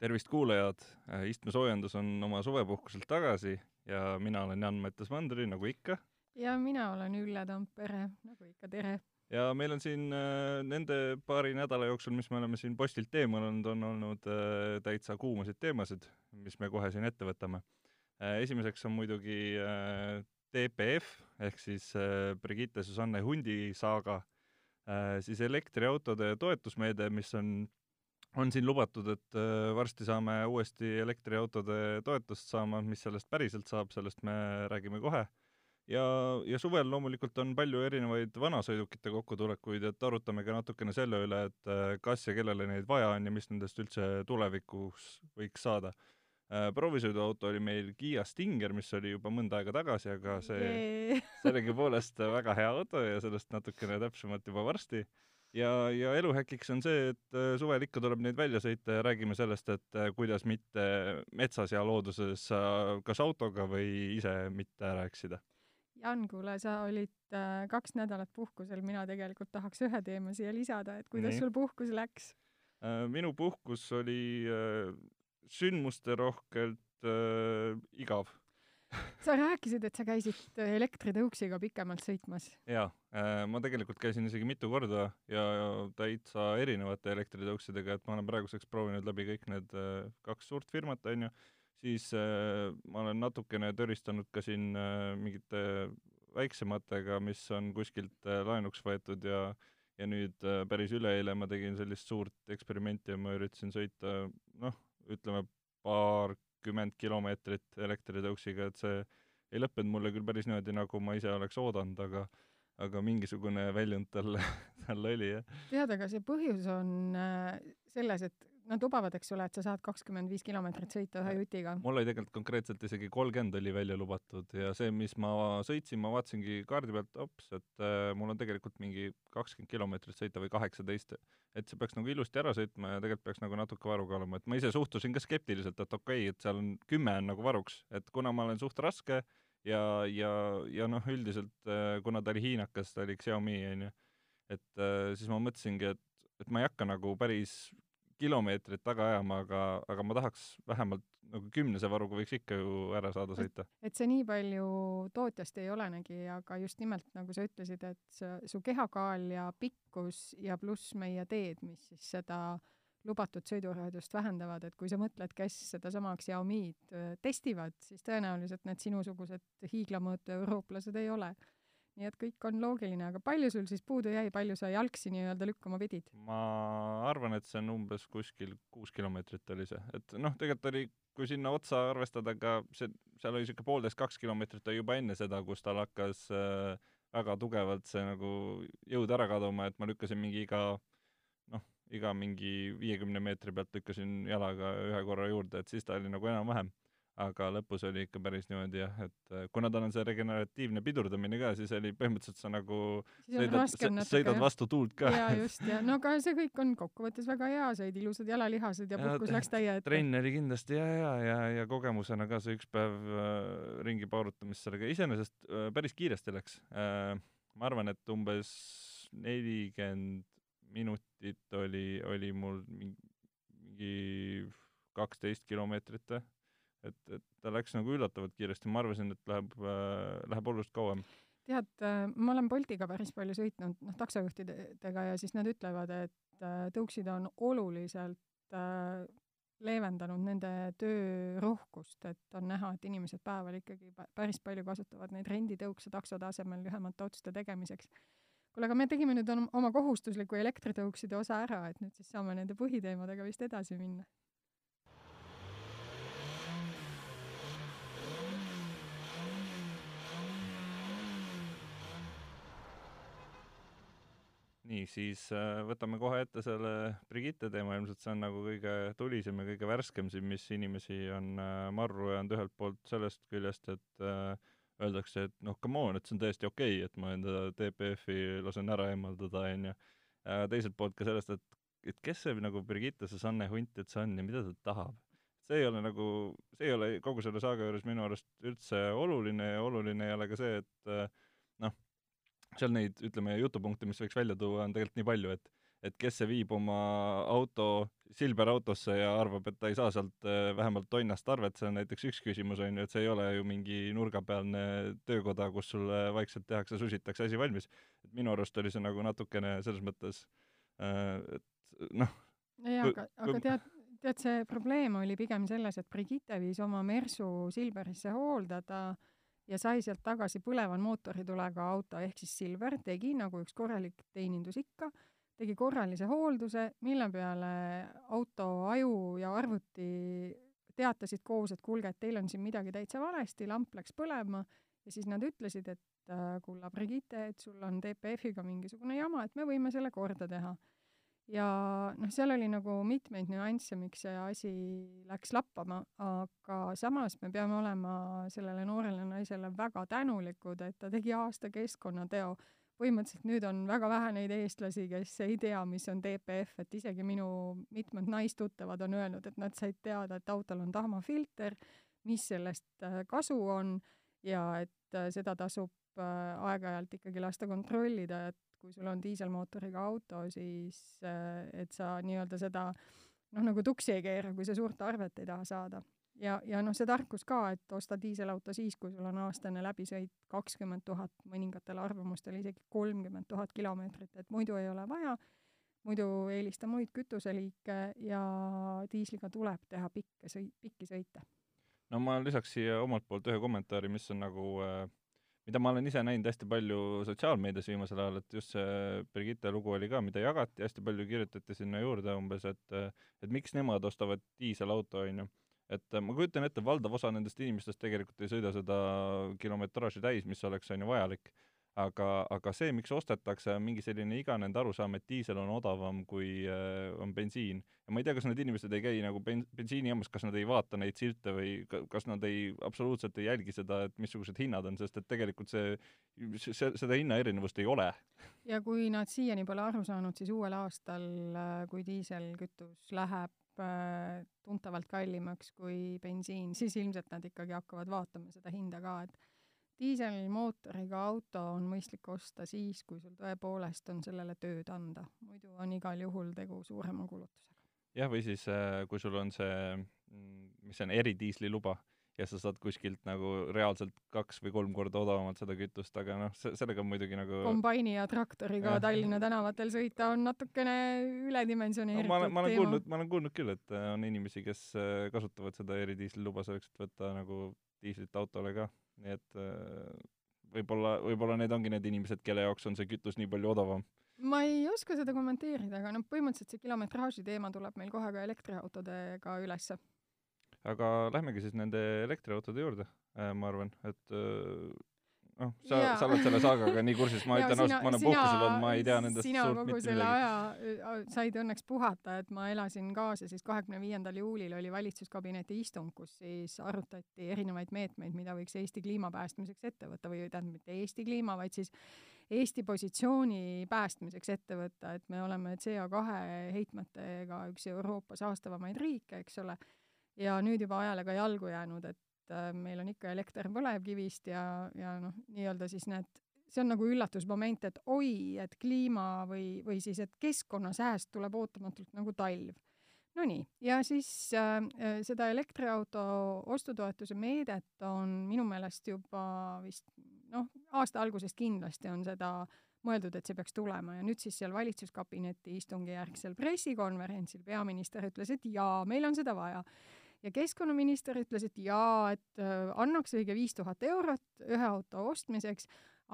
tervist, kuulajad! istmesoojendus on oma suvepuhkuselt tagasi ja mina olen Jan-Mattias Mandri, nagu ikka. ja mina olen Ülle Tampere, nagu ikka, tere! ja meil on siin äh, nende paari nädala jooksul, mis me oleme siin postilt eemaldanud, on olnud äh, täitsa kuumasid teemasid, mis me kohe siin ette võtame äh,. esimeseks on muidugi äh, DPF ehk siis äh, Brigitte Susanne Hundi saaga äh,, siis elektriautode toetusmeede, mis on on siin lubatud, et äh, varsti saame uuesti elektriautode toetust saama, mis sellest päriselt saab, sellest me räägime kohe. ja, ja suvel loomulikult on palju erinevaid vanasõidukite kokkutulekuid, et arutame ka natukene selle üle, et äh, kas ja kellele neid vaja on ja mis nendest üldse tulevikus võiks saada. Äh, proovisõiduauto oli meil Kiia Stinger, mis oli juba mõnda aega tagasi, aga see sellegipoolest väga hea auto ja sellest natukene täpsemalt juba varsti ja, ja eluhäkiks on see, et äh, suvel ikka tuleb neid välja sõita ja räägime sellest, et äh, kuidas mitte metsas ja looduses kas autoga või ise mitte ära eksida. Jan, kuule, sa olid äh, kaks nädalat puhkusel, mina tegelikult tahaks ühe teema siia lisada, et kuidas Nii. sul puhkus läks? minu puhkus oli sündmusterohkelt igav sa rääkisid, et sa käisid elektritõuksiga pikemalt sõitmas. jaa, äh, ma tegelikult käisin isegi mitu korda ja täitsa erinevate elektritõuksidega, et ma olen praeguseks proovinud läbi kõik need äh, kaks suurt firmat, on ju, siis äh, ma olen natukene töristanud ka siin mingite väiksematega, mis on kuskilt laenuks võetud ja ja nüüd päris üleeile ma tegin sellist suurt eksperimenti ja ma üritasin sõita noh, ütleme paar kakskümmend kilomeetrit elektritõuksiga, et see ei lõppenud mulle küll päris niimoodi, nagu ma ise oleks oodanud, aga aga mingisugune väljund tal, tal oli, jah. tead, aga see põhjus on äh, selles, et nad lubavad, eks ole, et sa saad kakskümmend viis kilomeetrit sõita ühe jutiga. mul oli tegelikult konkreetselt isegi kolmkümmend oli välja lubatud ja see, mis ma sõitsin, ma vaatasingi kaardi pealt, ops, et äh, mul on tegelikult mingi kakskümmend kilomeetrit sõita või kaheksateist. et see peaks nagu ilusti ära sõitma ja tegelikult peaks nagu natuke varuga olema, et ma ise suhtusin ka skeptiliselt, et okei okay,, et seal on kümme on nagu varuks, et kuna ma olen suht raske ja, ja, ja noh, üldiselt äh, kuna ta oli hiinakas, ta oli Xiaomi, onju, et äh, siis ma mõtlesingi, et et ma ei hakka nagu päris kilomeetrit taga ajama, aga, aga ma tahaks vähemalt nagu kümnese varuga võiks ikka ju ära saada sõita. et see nii palju tootjast ei olenegi, aga just nimelt nagu sa ütlesid, et su kehakaal ja pikkus ja pluss meie teed, mis siis seda lubatud sõiduraadiust vähendavad, et kui sa mõtled, kes sedasama Xiaomi'd äh, testivad, siis tõenäoliselt need sinusugused hiiglamõõtu eurooplased ei ole nii et kõik on loogiline, aga palju sul siis puudu jäi, palju sa jalgsi nii-öelda lükkama pidid? ma arvan, et see on umbes kuskil kuus kilomeetrit oli see, et noh, tegelikult oli, kui sinna otsa arvestada ka see, seal oli niisugune poolteist, kaks kilomeetrit oli juba enne seda, kus tal hakkas äh, väga tugevalt see nagu jõud ära kaduma, et ma lükkasin mingi iga noh, iga mingi viiekümne meetri pealt lükkasin jalaga ühe korra juurde, et siis ta oli nagu enam-vähem aga lõpus oli ikka päris niimoodi jah, et äh, kuna tal on see regeneratiivne pidurdamine ka, siis oli põhimõtteliselt sa nagu sõidad, sõidad vastu tuult ka. jaa, just, ja no aga see kõik on kokkuvõttes väga hea, said ilusad jalalihased ja puhkus läks täie ette. trenn oli kindlasti ja, ja, ja, ja kogemusena ka see üks päev äh, ringi paurutamist sellega, iseenesest äh, päris kiiresti läks äh,. ma arvan, et umbes nelikümmend minutit oli, oli mul mingi kaksteist kilomeetrit või et, et ta läks nagu üllatavalt kiiresti, ma arvasin, et läheb äh,, läheb oluliselt kauem. tead äh,, ma olen Boltiga päris palju sõitnud, noh, taksojuhtidega ja siis nad ütlevad, et äh, tõuksid on oluliselt äh, leevendanud nende töörohkust, et on näha, et inimesed päeval ikkagi päris palju kasutavad neid renditõukse taksode asemel lühemate otsuste tegemiseks. kuule, aga me tegime nüüd oma kohustusliku elektritõukside osa ära, et nüüd siis saame nende põhiteemadega vist edasi minna nii, siis äh, võtame kohe ette selle Brigitte teema, ilmselt see on nagu kõige tulisem ja kõige värskem siin, mis inimesi on äh, marru ajanud ühelt poolt sellest küljest, et äh, öeldakse, et noh, come on, et see on täiesti okei okay,, et ma enda DPF-i lasen ära eemaldada, onju. teiselt poolt ka sellest, et, et kes see nagu Brigitte Susanne Hunt üldse on ja mida ta tahab. see ei ole nagu, see ei ole kogu selle saaga juures minu arust üldse oluline ja oluline ei ole ka see, et noh, seal neid, ütleme, jutupunkte, mis võiks välja tuua, on tegelikult nii palju, et et kes see viib oma auto Silver autosse ja arvab, et ta ei saa sealt äh, vähemalt tonnast arvet, see on näiteks üks küsimus, on ju, et see ei ole ju mingi nurgapealne töökoda, kus sulle vaikselt tehakse, susitakse asi valmis. et minu arust oli see nagu natukene selles mõttes, äh, et noh. jaa, aga, aga tead, tead, see probleem oli pigem selles, et Brigitte viis oma Mersu Silverisse hooldada ja sai sealt tagasi põleva mootoritulega auto ehk siis Silver tegi nagu üks korralik teenindus ikka tegi korralise hoolduse, mille peale auto aju ja arvuti teatasid koos, et kuulge, et teil on siin midagi täitsa valesti, lamp läks põlema ja siis nad ütlesid, et äh, kulla Brigitte, et sul on DPF-iga mingisugune jama, et me võime selle korda teha. Ja noh, seal oli nagu mitmeid nüansse, miks see asi läks lappama, aga samas me peame olema sellele noorele naisele väga tänulikud, et ta tegi aasta keskkonnateo. Põhimõtteliselt nüüd on väga vähe neid eestlasi, kes ei tea, mis on DPF, et isegi minu mitmed naistuttavad on öelnud, et nad said teada, et autol on tahmafilter, mis sellest äh, kasu on ja et äh, seda tasub äh, aeg-ajalt ikkagi lasta kontrollida, et kui sul on diiselmootoriga auto, siis et sa nii-öelda seda noh, nagu tuksi ei keera, kui sa suurt arvet ei taha saada ja, ja noh, see tarkus ka, et osta diiselauto siis, kui sul on aastane läbisõit kakskümmend tuhat, mõningatel arvamustel isegi kolmkümmend tuhat kilomeetrit, et muidu ei ole vaja, muidu eelista muid kütuseliike ja diisliga tuleb teha pikke sõi-, pikki sõite. no ma lisaks siia omalt poolt ühe kommentaari, mis on nagu äh, mida ma olen ise näinud hästi palju sotsiaalmeedias viimasel ajal, et just see Brigitte lugu oli ka, mida jagati, hästi palju kirjutati sinna juurde umbes, et et miks nemad ostavad diiselauto, on ju et ma kujutan ette, valdav osa nendest inimestest tegelikult ei sõida seda kilometraaži täis, mis oleks, on ju, vajalik. Aga, aga see, miks ostetakse, on mingi selline iganende arusaam, et diisel on odavam kui äh, on bensiin. ja ma ei tea, kas need inimesed ei käi nagu ben-, bensiinijaamas, kas nad ei vaata neid silte või kas nad ei, absoluutselt ei jälgi seda, et missugused hinnad on, sest et tegelikult see, see, seda hinnaerinevust ei ole. ja kui nad siiani pole aru saanud, siis uuel aastal, äh, kui diiselkütus läheb Äh, tuntavalt kallimaks kui bensiin, siis ilmselt nad ikkagi hakkavad vaatama seda hinda ka, et diiselmootoriga auto on mõistlik osta siis, kui sul tõepoolest on sellele tööd anda, muidu on igal juhul tegu suurema kulutusega. jah, või siis äh, kui sul on see, mm, mis see on, eridiisli luba ja sa saad kuskilt nagu reaalselt kaks või kolm korda odavamalt seda kütust, aga noh, see, sellega on muidugi nagu kombaini ja traktoriga ja. Tallinna tänavatel sõita on natukene üledimensioneeritud no, ma olen, ma olen kuulnud, ma olen kuulnud küll, et äh, on inimesi, kes äh, kasutavad seda eridiisliluba selleks, et võtta nagu diislit autole ka, nii et äh, võib-olla, võib-olla need ongi need inimesed, kelle jaoks on see kütus nii palju odavam. Ma ei oska seda kommenteerida, aga noh, põhimõtteliselt see kilometraaži teema tuleb meil kohe ka elektriautodega ülesse. Aga lähmegi siis nende elektriautode juurde, äh, ma arvan, et äh, noh, sa, sa oled selle saagaga nii kursis, ma ütlen ausalt, ma olen puhkusel olnud, ma ei tea nendest sina suurt selle midagi. aja said õnneks puhata, et ma elasin kaasa, siis kahekümne viiendal juulil oli valitsuskabineti istung, kus siis arutati erinevaid meetmeid, mida võiks Eesti kliima päästmiseks ette võtta või tähendab, mitte Eesti kliima, vaid siis Eesti positsiooni päästmiseks ette võtta, et me oleme CO2 heitmetega üks Euroopa saastavamaid riike, eks ole ja nüüd juba ajalega jalgu jäänud, et äh, meil on ikka elekter põlevkivist ja, ja noh, nii-öelda siis need, see on nagu üllatusmoment, et oi, et kliima või, või siis, et keskkonnasääst tuleb ootamatult nagu talv. Nonii, ja siis äh, äh, seda elektriauto ostutoetuse meedet on minu meelest juba vist noh, aasta algusest kindlasti on seda mõeldud, et see peaks tulema ja nüüd siis seal valitsuskabineti istungi järgsel pressikonverentsil peaminister ütles, et jaa, meil on seda vaja ja keskkonnaminister ütles, et jaa, et äh, annaks õige viis tuhat eurot ühe auto ostmiseks,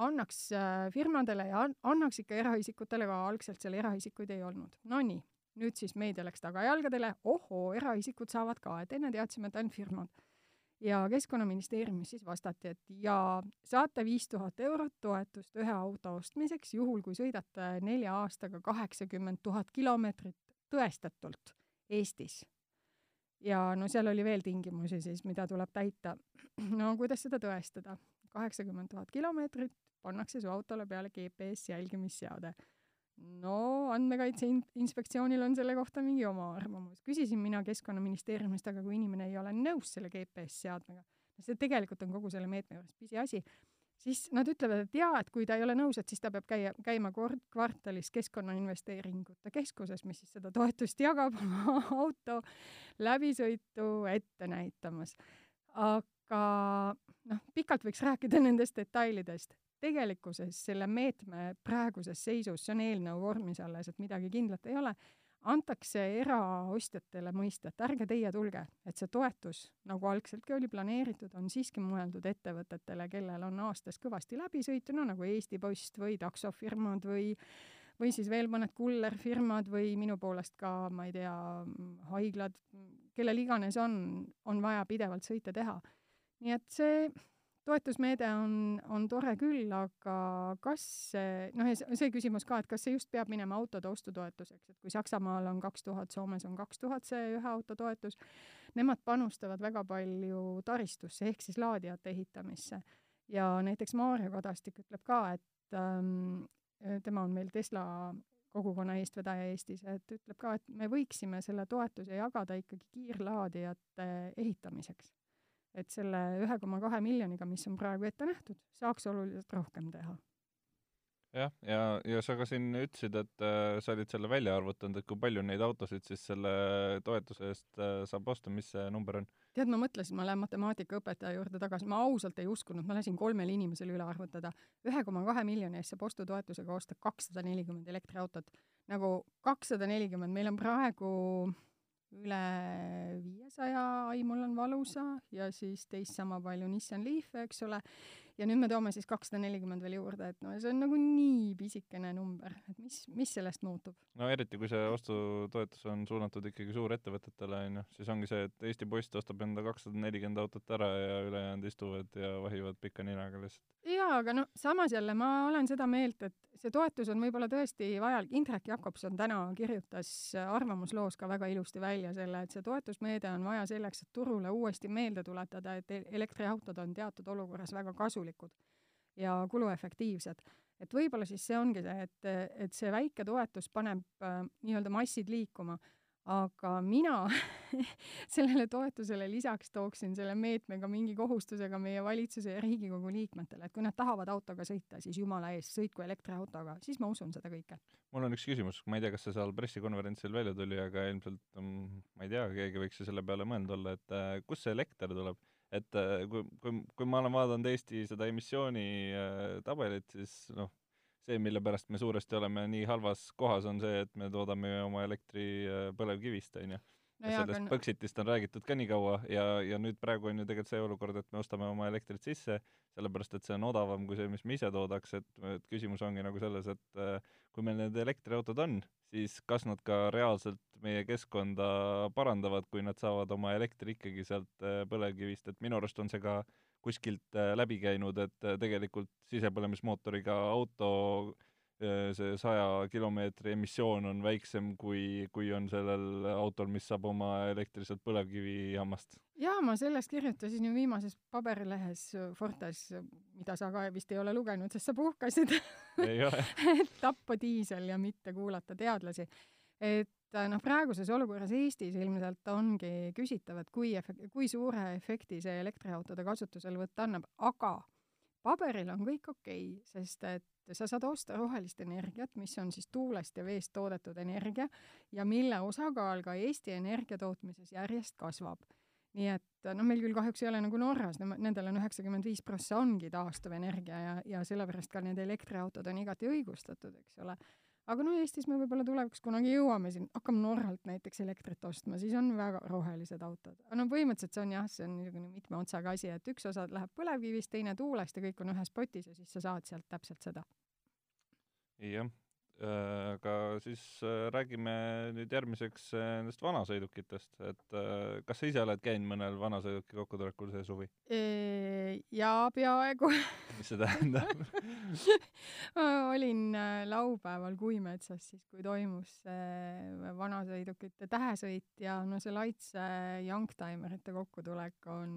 annaks äh, firmadele ja annaks ikka eraisikutele ka, algselt seal eraisikuid ei olnud. Nonii, nüüd siis meedia läks tagajalgadele, ohoo, eraisikud saavad ka, et enne teadsime, et ainult firmad. ja Keskkonnaministeeriumis siis vastati, et jaa, saate viis tuhat eurot toetust ühe auto ostmiseks, juhul kui sõidate nelja aastaga kaheksakümmend tuhat kilomeetrit tõestatult Eestis ja no seal oli veel tingimusi siis, mida tuleb täita. no kuidas seda tõestada? kaheksakümmend tuhat kilomeetrit, pannakse su autole peale GPS jälgimisseade. no Andmekaitse Inspektsioonil on selle kohta mingi oma arvamus. küsisin mina Keskkonnaministeeriumist, aga kui inimene ei ole nõus selle GPS seadmega, see tegelikult on kogu selle meetme juures pisiasi, siis nad ütlevad, et jaa, et kui ta ei ole nõus, et siis ta peab käia, käima kord kvartalis Keskkonnainvesteeringute Keskuses, mis siis seda toetust jagab, oma auto läbisõitu ette näitamas. aga noh, pikalt võiks rääkida nendest detailidest. tegelikkuses selle meetme praeguses seisus, see on eelnõu vormis alles, et midagi kindlat ei ole antakse eraostjatele mõista, et ärge teie tulge, et see toetus, nagu algseltki oli planeeritud, on siiski mõeldud ettevõtetele, kellel on aastas kõvasti läbi sõitu, no nagu Eesti Post või taksofirmad või või siis veel mõned kullerfirmad või minu poolest ka, ma ei tea, haiglad, kellel iganes on, on vaja pidevalt sõite teha. nii et see toetusmeede on, on tore küll, aga kas see, noh, ja see küsimus ka, et kas see just peab minema autode ostutoetuseks, et kui Saksamaal on kaks tuhat, Soomes on kaks tuhat see ühe auto toetus, nemad panustavad väga palju taristusse ehk siis laadijate ehitamisse. ja näiteks Maarja Kadastik ütleb ka, et ähm, tema on meil Tesla kogukonna eestvedaja Eestis, et ütleb ka, et me võiksime selle toetuse jagada ikkagi kiirlaadijate ehitamiseks et selle ühe koma kahe miljoniga, mis on praegu ette nähtud, saaks oluliselt rohkem teha. jah, ja, ja, ja sa ka siin ütlesid, et äh, sa olid selle välja arvutanud, et kui palju neid autosid siis selle toetuse eest äh, saab osta, mis see number on? tead, ma mõtlesin, ma lähen matemaatikaõpetaja juurde tagasi, ma ausalt ei uskunud, ma lasin kolmele inimesele üle arvutada. ühe koma kahe miljoni eest saab ostutoetusega osta kakssada nelikümmend elektriautot. nagu kakssada nelikümmend, meil on praegu üle viiesaja Aimul on valusa ja siis teist sama palju Nissan Leaf'e, eks ole, ja nüüd me toome siis kakssada nelikümmend veel juurde, et no see on nagu nii pisikene number, et mis, mis sellest muutub? no eriti, kui see ostutoetus on suunatud ikkagi suurettevõtetele, on ju, siis ongi see, et Eesti Post ostab enda kakssada nelikümmend autot ära ja ülejäänud istuvad ja vahivad pika ninaga lihtsalt. Jaa, aga no samas jälle ma olen seda meelt, et see toetus on võib-olla tõesti vajalik, Indrek Jakobson täna kirjutas arvamusloos ka väga ilusti välja selle, et see toetusmeede on vaja selleks, et turule uuesti meelde tuletada, et elektriautod on teatud olukorras väga kasulikud ja kuluefektiivsed. et võib-olla siis see ongi see, et, et see väike toetus paneb äh, nii-öelda massid liikuma aga mina sellele toetusele lisaks tooksin selle meetmega mingi kohustusega meie valitsuse ja Riigikogu liikmetele, et kui nad tahavad autoga sõita, siis jumala eest sõitku elektriautoga, siis ma usun seda kõike. mul on üks küsimus, ma ei tea, kas see seal pressikonverentsil välja tuli, aga ilmselt um, ma ei tea, keegi võiks ju selle peale mõelnud olla, et uh, kust see elekter tuleb? et uh, kui, kui, kui ma olen vaadanud Eesti seda emissiooni uh, tabelit, siis noh, see, mille pärast me suuresti oleme nii halvas kohas, on see, et me toodame oma elektri äh, põlevkivist, on ju. Ja sellest aga... Põxitist on räägitud ka nii kaua ja, ja nüüd praegu on ju tegelikult see olukord, et me ostame oma elektrit sisse, sellepärast et see on odavam kui see, mis me ise toodaks, et, et küsimus ongi nagu selles, et äh, kui meil need elektriautod on, siis kas nad ka reaalselt meie keskkonda parandavad, kui nad saavad oma elektri ikkagi sealt äh, põlevkivist, et minu arust on see ka äh, kuskilt äh, läbi käinud, et äh, tegelikult sisepõlemismootoriga auto äh, see saja kilomeetri emissioon on väiksem kui, kui on sellel autol, mis saab oma elektri sealt põlevkivijaamast. jaa, ma sellest kirjutasin ju viimases paberilehes Fortes, mida sa ka vist ei ole lugenud, sest sa puhkasid et tappa diisel ja mitte kuulata teadlasi. et et noh, praeguses olukorras Eestis ilmselt ongi küsitav, et kui efek-, kui suure efekti see elektriautode kasutuselevõtt annab, aga paberil on kõik okei okay,, sest et sa saad osta rohelist energiat, mis on siis tuulest ja veest toodetud energia ja mille osakaal ka Eesti energiatootmises järjest kasvab. nii et noh, meil küll kahjuks ei ole nagu Norras, nendel on üheksakümmend viis prossa ongi taastuvenergia ja, ja sellepärast ka need elektriautod on igati õigustatud, eks ole aga no Eestis me võib-olla tulevikus kunagi jõuame siin, hakkame Norralt näiteks elektrit ostma, siis on väga rohelised autod. no põhimõtteliselt see on jah, see on niisugune mitme otsaga asi, et üks osa läheb põlevkivist, teine tuulest ja kõik on ühes potis ja siis sa saad sealt täpselt seda. jah, aga siis äh, räägime nüüd järgmiseks äh, nendest vanasõidukitest, et kas sa ise oled käinud mõnel vanasõiduki kokkutulekul see suvi? jaa, peaaegu. Mis see tähendab? Olin laupäeval Kuimetsas siis, kui toimus see vanasõidukite tähesõit ja no see Laitse youngtimerite kokkutulek on,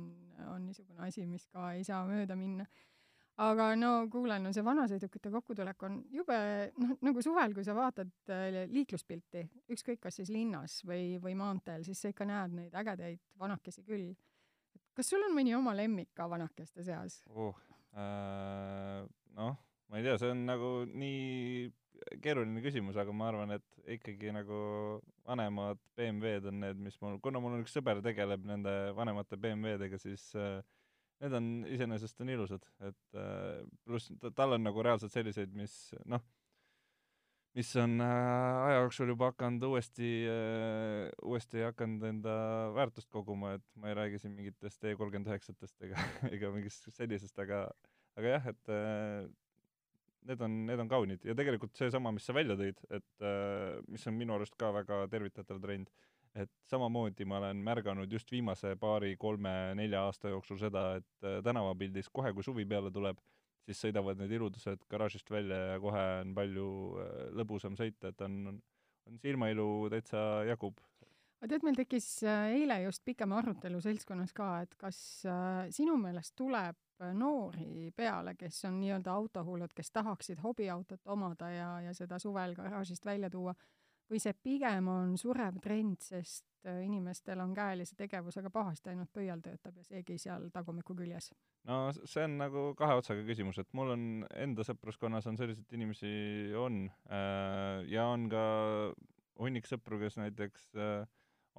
on niisugune asi, mis ka ei saa mööda minna aga no kuule, no see vanasõidukite kokkutulek on jube, noh, nagu suvel, kui sa vaatad äh, liikluspilti, ükskõik kas siis linnas või, või maanteel, siis sa ikka näed neid ägedaid vanakesi küll. kas sul on mõni oma lemmik ka vanakeste seas oh.? Äh, noh, ma ei tea, see on nagu nii keeruline küsimus, aga ma arvan, et ikkagi nagu vanemad BMW-d on need, mis mul, kuna mul üks sõber tegeleb nende vanemate BMW-dega, siis äh, need on, iseenesest on ilusad, et äh, pluss tal on nagu reaalselt selliseid, mis noh, mis on äh, aja jooksul juba hakanud uuesti äh,, uuesti hakanud enda väärtust koguma, et ma ei räägi siin mingitest E kolmkümmend üheksatest ega, ega mingist sellisest, aga aga jah, et need on, need on kaunid. Ja tegelikult seesama, mis sa välja tõid, et mis on minu arust ka väga tervitatav trend, et samamoodi ma olen märganud just viimase paari-kolme-nelja aasta jooksul seda, et äh, tänavapildis kohe, kui suvi peale tuleb, siis sõidavad need iludused garaažist välja ja kohe on palju äh, lõbusam sõita, et on, on silmailu täitsa jagub. aga tead, meil tekkis äh, eile just pikem arutelu seltskonnas ka, et kas sinu meelest tuleb noori peale, kes on nii-öelda autohullud, kes tahaksid hobiautot omada ja, ja seda suvel garaažist välja tuua, või see pigem on surev trend, sest inimestel on käelise tegevusega pahasti, ainult pöial töötab ja seegi seal tagumiku küljes? no see on nagu kahe otsaga küsimus, et mul on enda sõpruskonnas on selliseid inimesi on äh, ja on ka hunnik sõpru, kes näiteks äh,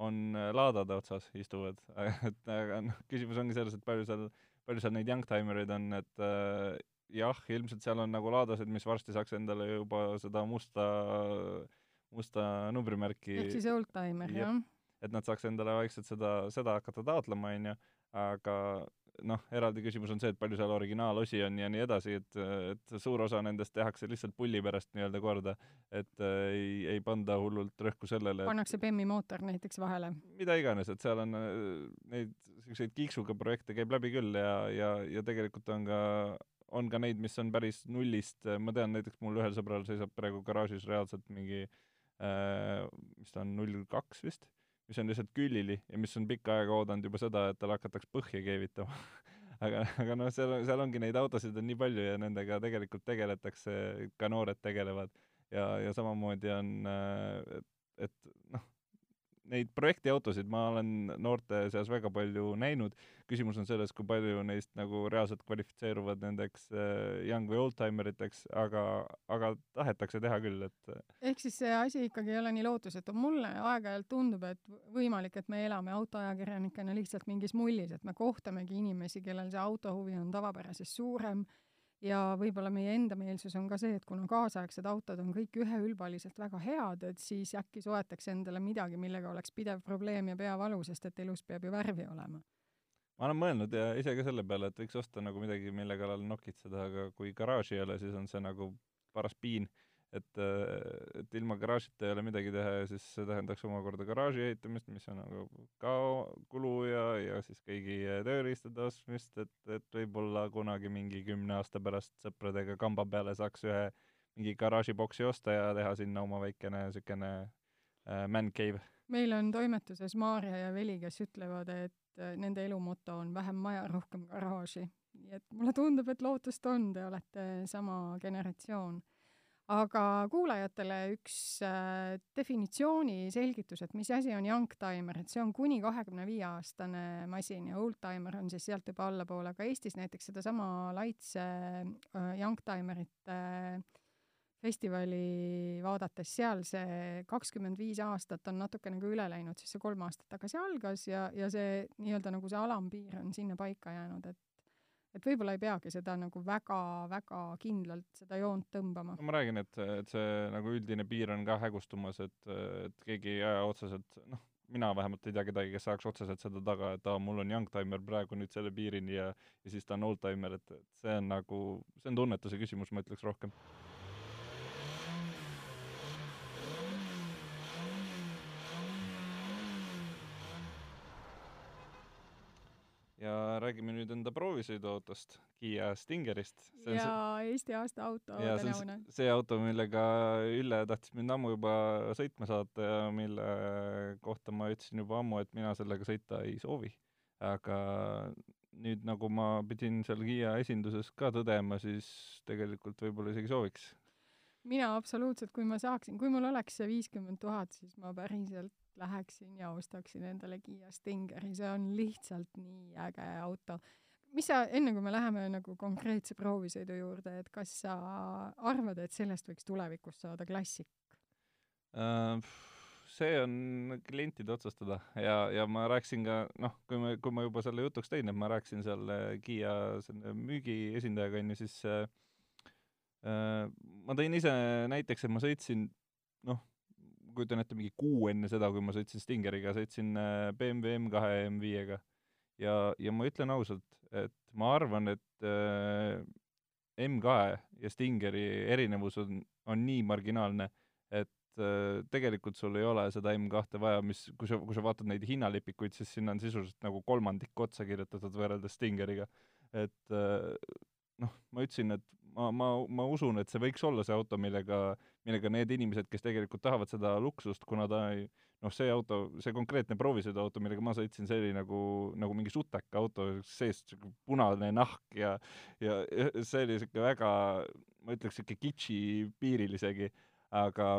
on laadade otsas istuvad et aga noh, küsimus ongi selles, et palju seal, palju seal neid youngtimereid on, et äh, jah, ilmselt seal on nagu laadased, mis varsti saaks endale juba seda musta, musta numbrimärki. Ehk siis oldtimer, jah? et nad saaks endale vaikselt seda, seda hakata taotlema, on ju, aga noh, eraldi küsimus on see, et palju seal originaalosi on ja nii edasi, et, et suur osa nendest tehakse lihtsalt pulli pärast nii-öelda korda, et äh, ei, ei panda hullult rõhku sellele pannakse BEM-i mootor näiteks vahele? mida iganes, et seal on äh, neid niisuguseid kiiksuga projekte käib läbi küll ja, ja, ja tegelikult on ka, on ka neid, mis on päris nullist, ma tean näiteks mul ühel sõbral seisab praegu garaažis reaalselt mingi äh, mis ta on, null kaks vist mis on lihtsalt külili ja mis on pikka aega oodanud juba seda, et tal hakataks põhja keevitama aga, aga noh, seal, seal ongi neid autosid on nii palju ja nendega tegelikult tegeletakse, ka noored tegelevad. ja, ja samamoodi on, et, et noh, neid projektiautosid ma olen noorte seas väga palju näinud, küsimus on selles, kui palju neist nagu reaalselt kvalifitseeruvad nendeks äh, young või oldtimeriteks, aga, aga tahetakse teha küll, et äh, ehk siis see asi ikkagi ei ole nii lootusetu, mulle aeg-ajalt tundub, et võimalik, et me elame autoajakirjanikena lihtsalt mingis mullis, et me kohtamegi inimesi, kellel see autohuvi on tavapärasest suurem ja võib-olla meie enda meelsus on ka see, et kuna kaasaegsed autod on kõik üheülbaliselt väga head, et siis äkki soetaks endale midagi, millega oleks pidev probleem ja peavalu, sest et elus peab ju värvi olema. ma olen mõelnud ja ise ka selle peale, et võiks osta nagu midagi, mille kallal nokitseda, aga kui garaaži ei ole, siis on see nagu paras piin et, et ilma garaažita ei ole midagi teha ja siis see tähendaks omakorda garaaži ehitamist, mis on nagu ka kulu ja, ja siis kõigi tööriistade ostmist, et, et võib-olla kunagi mingi kümne aasta pärast sõpradega kamba peale saaks ühe mingi garaažiboksi osta ja teha sinna oma väikene niisugune äh, man cave. meil on toimetuses Maarja ja Veli, kes ütlevad, et äh, nende elumoto on vähem maja, rohkem garaaži. nii et mulle tundub, et lootust on, te olete sama generatsioon aga kuulajatele üks äh, definitsiooni selgitus, et mis asi on youngtimer, et see on kuni kahekümne viie aastane masin ja oldtimer on siis sealt juba allapoole, aga Eestis näiteks sedasama Laitse äh, youngtimerite äh, festivali vaadates, seal see kakskümmend viis aastat on natukene ka üle läinud, sest see kolm aastat tagasi algas ja, ja see nii-öelda nagu see alampiir on sinna paika jäänud, et et võib-olla ei peagi seda nagu väga-väga kindlalt seda joont tõmbama. no ma räägin, et, et see nagu üldine piir on ka hägustumas, et, et keegi ei aja otseselt, noh, mina vähemalt ei tea kedagi, kes ajaks otseselt seda taga, et aa, mul on youngtimer praegu nüüd selle piirini ja ja siis ta on oldtimer, et, et see on nagu, see on tunnetuse küsimus, ma ütleks rohkem ja räägime nüüd enda proovisõiduautost, Kiia Stingerist. ja see, Eesti aasta auto tänavune. see auto, millega Ülle tahtis mind ammu juba sõitma saata ja mille kohta ma ütlesin juba ammu, et mina sellega sõita ei soovi. aga nüüd, nagu ma pidin seal Kiia esinduses ka tõdema, siis tegelikult võib-olla isegi sooviks. mina absoluutselt, kui ma saaksin, kui mul oleks see viiskümmend tuhat, siis ma päriselt läheksin ja ostaksin endale Kiia Stingeri, see on lihtsalt nii äge auto. mis sa, enne kui me läheme nagu konkreetse proovisõidu juurde, et kas sa arvad, et sellest võiks tulevikus saada klassik uh,? see on klientide otsustada ja, ja ma rääkisin ka, noh, kui me, kui ma juba selle jutuks tõin, et ma rääkisin seal Kiia selle müügiesindajaga, on ju, siis äh, äh, ma tõin ise näiteks, et ma sõitsin, noh, kujutan ette, mingi kuu enne seda, kui ma sõitsin Stingeriga, sõitsin BMW M2 M5-ga. ja, ja ma ütlen ausalt, et ma arvan, et äh, M2 ja Stingeri erinevus on, on nii marginaalne, et äh, tegelikult sul ei ole seda M2 vaja, mis, kui sa, kui sa vaatad neid hinnalipikuid, siis sinna on sisuliselt nagu kolmandik otsa kirjutatud võrreldes Stingeriga. et äh, noh, ma ütlesin, et ma, ma, ma usun, et see võiks olla see auto, millega, millega need inimesed, kes tegelikult tahavad seda luksust, kuna ta ei noh, see auto, see konkreetne proovisõiduauto, millega ma sõitsin, see oli nagu, nagu mingi suteka auto, seest punane nahk ja ja see oli niisugune väga, ma ütleks, niisugune kitši piiril isegi, aga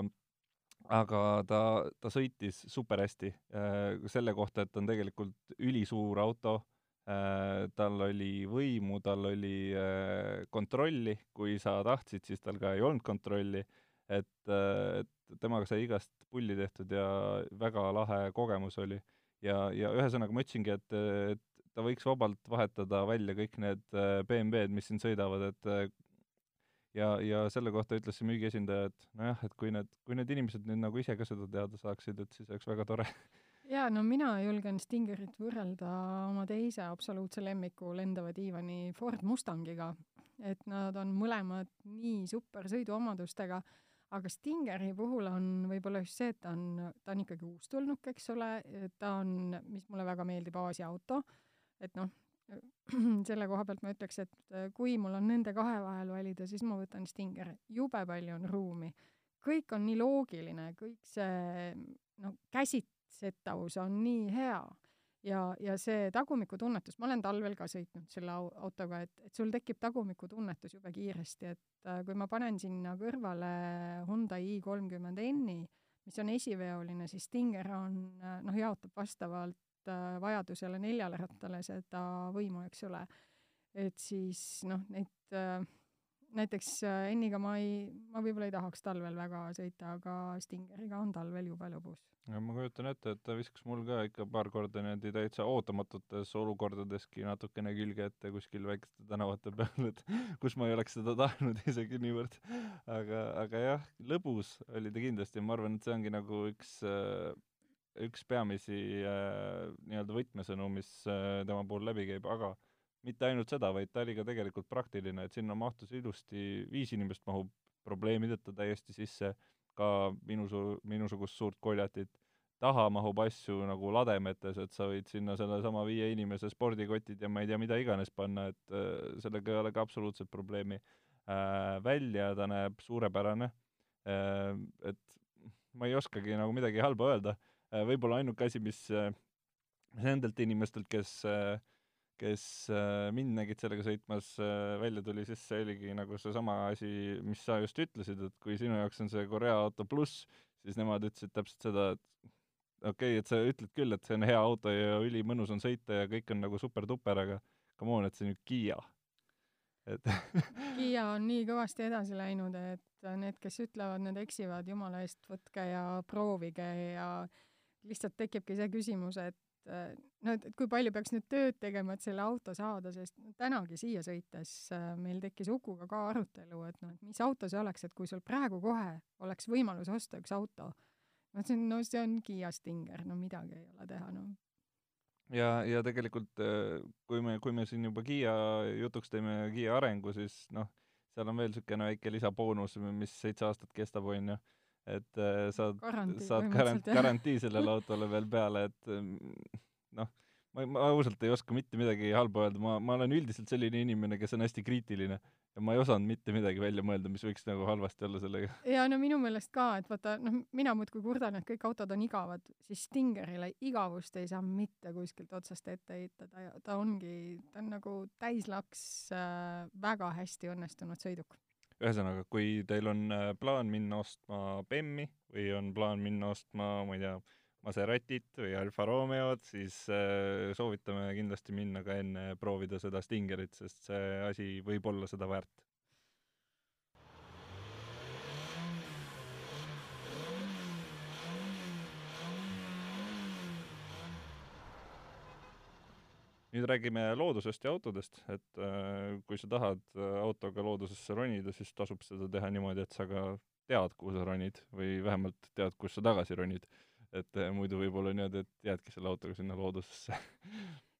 aga ta, ta sõitis super hästi äh, selle kohta, et on tegelikult ülisuur auto tal oli võimu, tal oli äh, kontrolli, kui sa tahtsid, siis tal ka ei olnud kontrolli, et äh,, et temaga sai igast pulli tehtud ja väga lahe kogemus oli. ja, ja ühesõnaga ma ütlesingi, et, et ta võiks vabalt vahetada välja kõik need äh, BMW-d, mis siin sõidavad, et äh, ja, ja selle kohta ütles see müügiesindaja, et nojah, et kui need, kui need inimesed nüüd nagu ise ka seda teada saaksid, et siis oleks väga tore. jaa, no mina julgen Stingerit võrrelda oma teise absoluutse lemmiku lendava diivani Ford Mustangiga. et nad on mõlemad nii super sõiduomadustega, aga Stingeri puhul on võib-olla just see, et ta on, ta on ikkagi uustulnuk, eks ole, ta on, mis mulle väga meeldib, Aasia auto, et noh, selle koha pealt ma ütleks, et äh, kui mul on nende kahe vahel valida, siis ma võtan Stinger, jube palju on ruumi. kõik on nii loogiline, kõik see noh, käsitsetavus on nii hea ja, ja see tagumikutunnetus, ma olen talvel ka sõitnud selle autoga, et, et sul tekib tagumikutunnetus jube kiiresti, et äh, kui ma panen sinna kõrvale Hyundai i30 N-i, mis on esiveoline, siis Stinger on äh, noh, jaotab vastavalt Äh, vajadusele neljale rattale seda võimu, eks ole. et siis noh, neid äh, näiteks äh, Enniga ma ei, ma võib-olla ei tahaks talvel väga sõita, aga Stingeriga on talvel jube lõbus. ma kujutan ette, et ta viskas mul ka ikka paar korda niimoodi täitsa ootamatutes olukordadeski natukene külge ette kuskil väikeste tänavate peal, et kus ma ei oleks seda tahtnud isegi niivõrd. aga, aga jah, lõbus oli ta kindlasti, ma arvan, et see ongi nagu üks äh, üks peamisi äh, nii-öelda võtmesõnu, mis äh, tema puhul läbi käib, aga mitte ainult seda, vaid ta oli ka tegelikult praktiline, et sinna mahtus ilusti, viis inimest mahub probleemideta täiesti sisse, ka minusu-, minusugust suurt koljatit, taha mahub asju nagu lademetes, et sa võid sinna sellesama viie inimese spordikotid ja ma ei tea, mida iganes panna, et äh, sellega ei ole ka absoluutselt probleemi. Äh,. välja ta näeb suurepärane. Äh,, et ma ei oskagi nagu midagi halba öelda. Võib-olla ainuke asi, mis nendelt inimestelt, kes, äh, kes mind nägid sellega sõitmas, välja tuli, siis see oligi nagu seesama asi, mis sa just ütlesid, et kui sinu jaoks on see Korea auto pluss, siis nemad ütlesid täpselt seda, et okei okay,, et sa ütled küll, et see on hea auto ja ülimõnus on sõita ja kõik on nagu super-duper, aga come on, et see on ju Kiia. et Kiia on nii kõvasti edasi läinud, et need, kes ütlevad, need eksivad, jumala eest, võtke ja proovige ja lihtsalt tekibki see küsimus, et äh, no et kui palju peaks nüüd tööd tegema, et selle auto saada, sest tänagi siia sõites äh, meil tekkis Ukuga ka arutelu, et noh, et mis auto see oleks, et kui sul praegu kohe oleks võimalus osta üks auto, ma ütlesin, no see on Kiia Stinger, no midagi ei ole teha, noh. Ja, ja tegelikult äh, kui me, kui me siin juba Kiia jutuks teeme, Kiia arengu, siis noh, seal on veel niisugune väike lisaboonus, mis seitse aastat kestab, on ju et äh, saad, saad garant-, garantii sellele autole veel peale, et mm, noh, ma, ma ausalt ei oska mitte midagi halba öelda, ma, ma olen üldiselt selline inimene, kes on hästi kriitiline ja ma ei osanud mitte midagi välja mõelda, mis võiks nagu halvasti olla sellega. ja no minu meelest ka, et vaata, noh, mina muudkui kurdan, et kõik autod on igavad, siis Stingerile igavust ei saa mitte kuskilt otsast ette heita, ta, ta ongi, ta on nagu täislaks äh, väga hästi õnnestunud sõiduk ühesõnaga, kui teil on äh, plaan minna ostma BEM-i või on plaan minna ostma, ma ei tea, Maseratit või Alfa Romeod, siis äh, soovitame kindlasti minna ka enne proovida seda Stingerit, sest see asi võib olla seda väärt. Nüüd räägime loodusest ja autodest, et äh, kui sa tahad äh, autoga loodusesse ronida, siis tasub seda teha niimoodi, et sa ka tead, kuhu sa ronid või vähemalt tead, kus sa tagasi ronid. et äh, muidu võib olla niimoodi, et jäädki selle autoga sinna loodusesse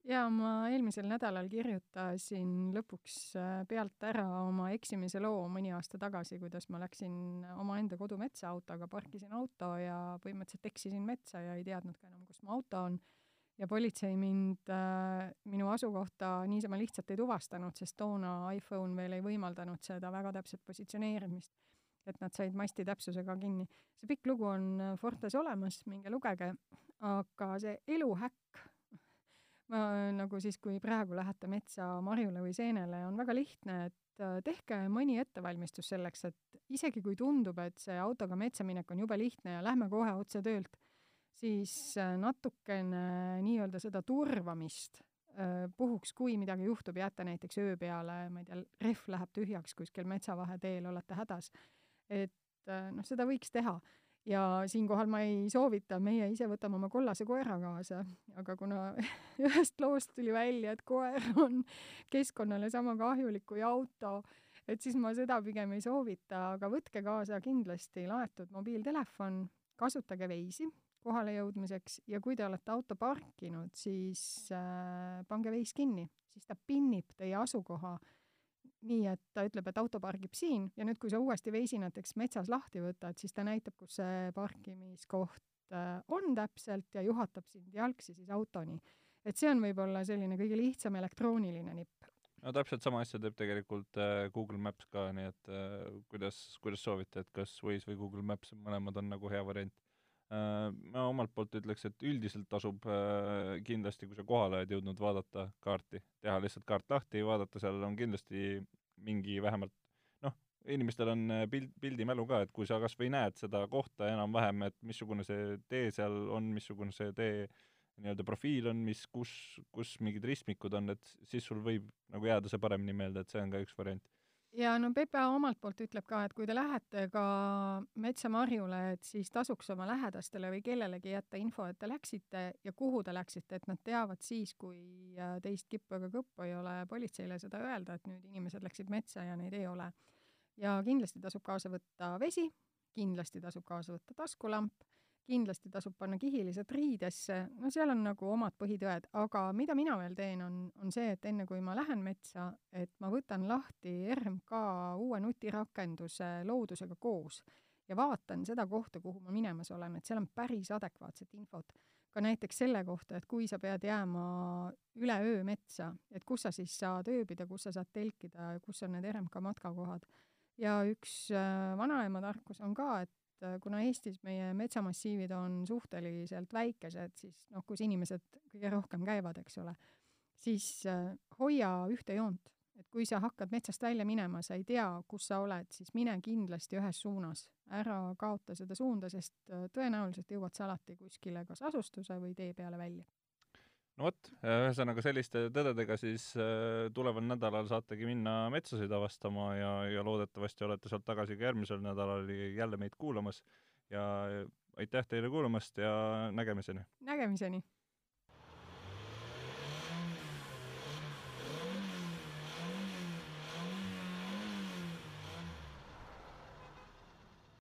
jaa, ma eelmisel nädalal kirjutasin lõpuks äh, pealt ära oma eksimise loo mõni aasta tagasi, kuidas ma läksin omaenda kodumetsa autoga, parkisin auto ja põhimõtteliselt eksisin metsa ja ei teadnudki enam, kus mu auto on. Ja politsei mind äh, minu asukohta niisama lihtsalt ei tuvastanud, sest toona iPhone veel ei võimaldanud seda väga täpset positsioneerimist et nad said masti täpsusega kinni. see pikk lugu on äh, Fortes olemas, minge lugege, aga see eluhäkk, ma nagu siis, kui praegu lähete metsa marjule või seenele, on väga lihtne, et äh, tehke mõni ettevalmistus selleks, et isegi kui tundub, et see autoga metsa minek on jube lihtne ja lähme kohe otse töölt, siis äh, natukene nii-öelda seda turvamist puhuks, kui midagi juhtub, jääte näiteks öö peale, ma ei tea, rehv läheb tühjaks kuskil metsavaheteel, olete hädas et äh, noh, seda võiks teha. ja siinkohal ma ei soovita, meie ise võtame oma kollase koera kaasa, aga kuna ühest loost tuli välja, et koer on keskkonnale sama kahjulik kui auto, et siis ma seda pigem ei soovita, aga võtke kaasa kindlasti laetud mobiiltelefon, kasutage Waze'i kohale jõudmiseks ja kui te olete auto parkinud, siis äh, pange Waze kinni, siis ta pinnib teie asukoha nii, et ta ütleb, et auto pargib siin ja nüüd, kui sa uuesti veisi näiteks metsas lahti võtad, siis ta näitab, kus see parkimiskoht äh, on täpselt ja juhatab sind jalgsi siis autoni. et see on võib-olla selline kõige lihtsam elektrooniline nipp. no täpselt sama asja teeb tegelikult äh, Google Maps ka, nii et äh, kuidas, kuidas soovite, et kas Waze või Google Maps, mõlemad on nagu hea variant ma omalt poolt ütleks, et üldiselt tasub äh, kindlasti, kui sa kohale oled jõudnud, vaadata kaarti, teha lihtsalt kaart lahti, vaadata, seal on kindlasti mingi vähemalt noh, inimestel on äh, pild, pildimälu ka, et kui sa kas või näed seda kohta enam-vähem, et missugune see tee seal on, missugune see tee nii-öelda profiil on, mis, kus, kus mingid ristmikud on, et siis sul võib nagu jääda see paremini meelde, et see on ka üks variant ja no PPA omalt poolt ütleb ka, et kui te lähete ka metsamarjule, et siis tasuks oma lähedastele või kellelegi jätta info, et te läksite ja kuhu te läksite, et nad teavad siis, kui äh, teist kippu ega kõppu ei ole, politseile seda öelda, et nüüd inimesed läksid metsa ja neid ei ole. ja kindlasti tasub kaasa võtta vesi, kindlasti tasub kaasa võtta taskulamp kindlasti tasub panna kihilised riidesse, no seal on nagu omad põhitõed, aga mida mina veel teen, on, on see, et enne kui ma lähen metsa, et ma võtan lahti RMK uue nutirakenduse loodusega koos ja vaatan seda kohta, kuhu ma minemas olen, et seal on päris adekvaatset infot. ka näiteks selle kohta, et kui sa pead jääma üle öö metsa, et kus sa siis saad ööbida, kus sa saad telkida ja kus on need RMK matkakohad. ja üks äh, vanaema tarkus on ka, et et äh, kuna Eestis meie metsamassiivid on suhteliselt väikesed, siis noh, kus inimesed kõige rohkem käivad, eks ole, siis äh, hoia ühte joont. et kui sa hakkad metsast välja minema, sa ei tea, kus sa oled, siis mine kindlasti ühes suunas. ära kaota seda suunda, sest äh, tõenäoliselt jõuad sa alati kuskile kas asustuse või tee peale välja no vot, ühesõnaga selliste tõdedega siis äh, tuleval nädalal saategi minna metsasid avastama ja, ja loodetavasti olete sealt tagasi ka järgmisel nädalal jälle meid kuulamas ja aitäh teile kuulamast ja nägemiseni! nägemiseni!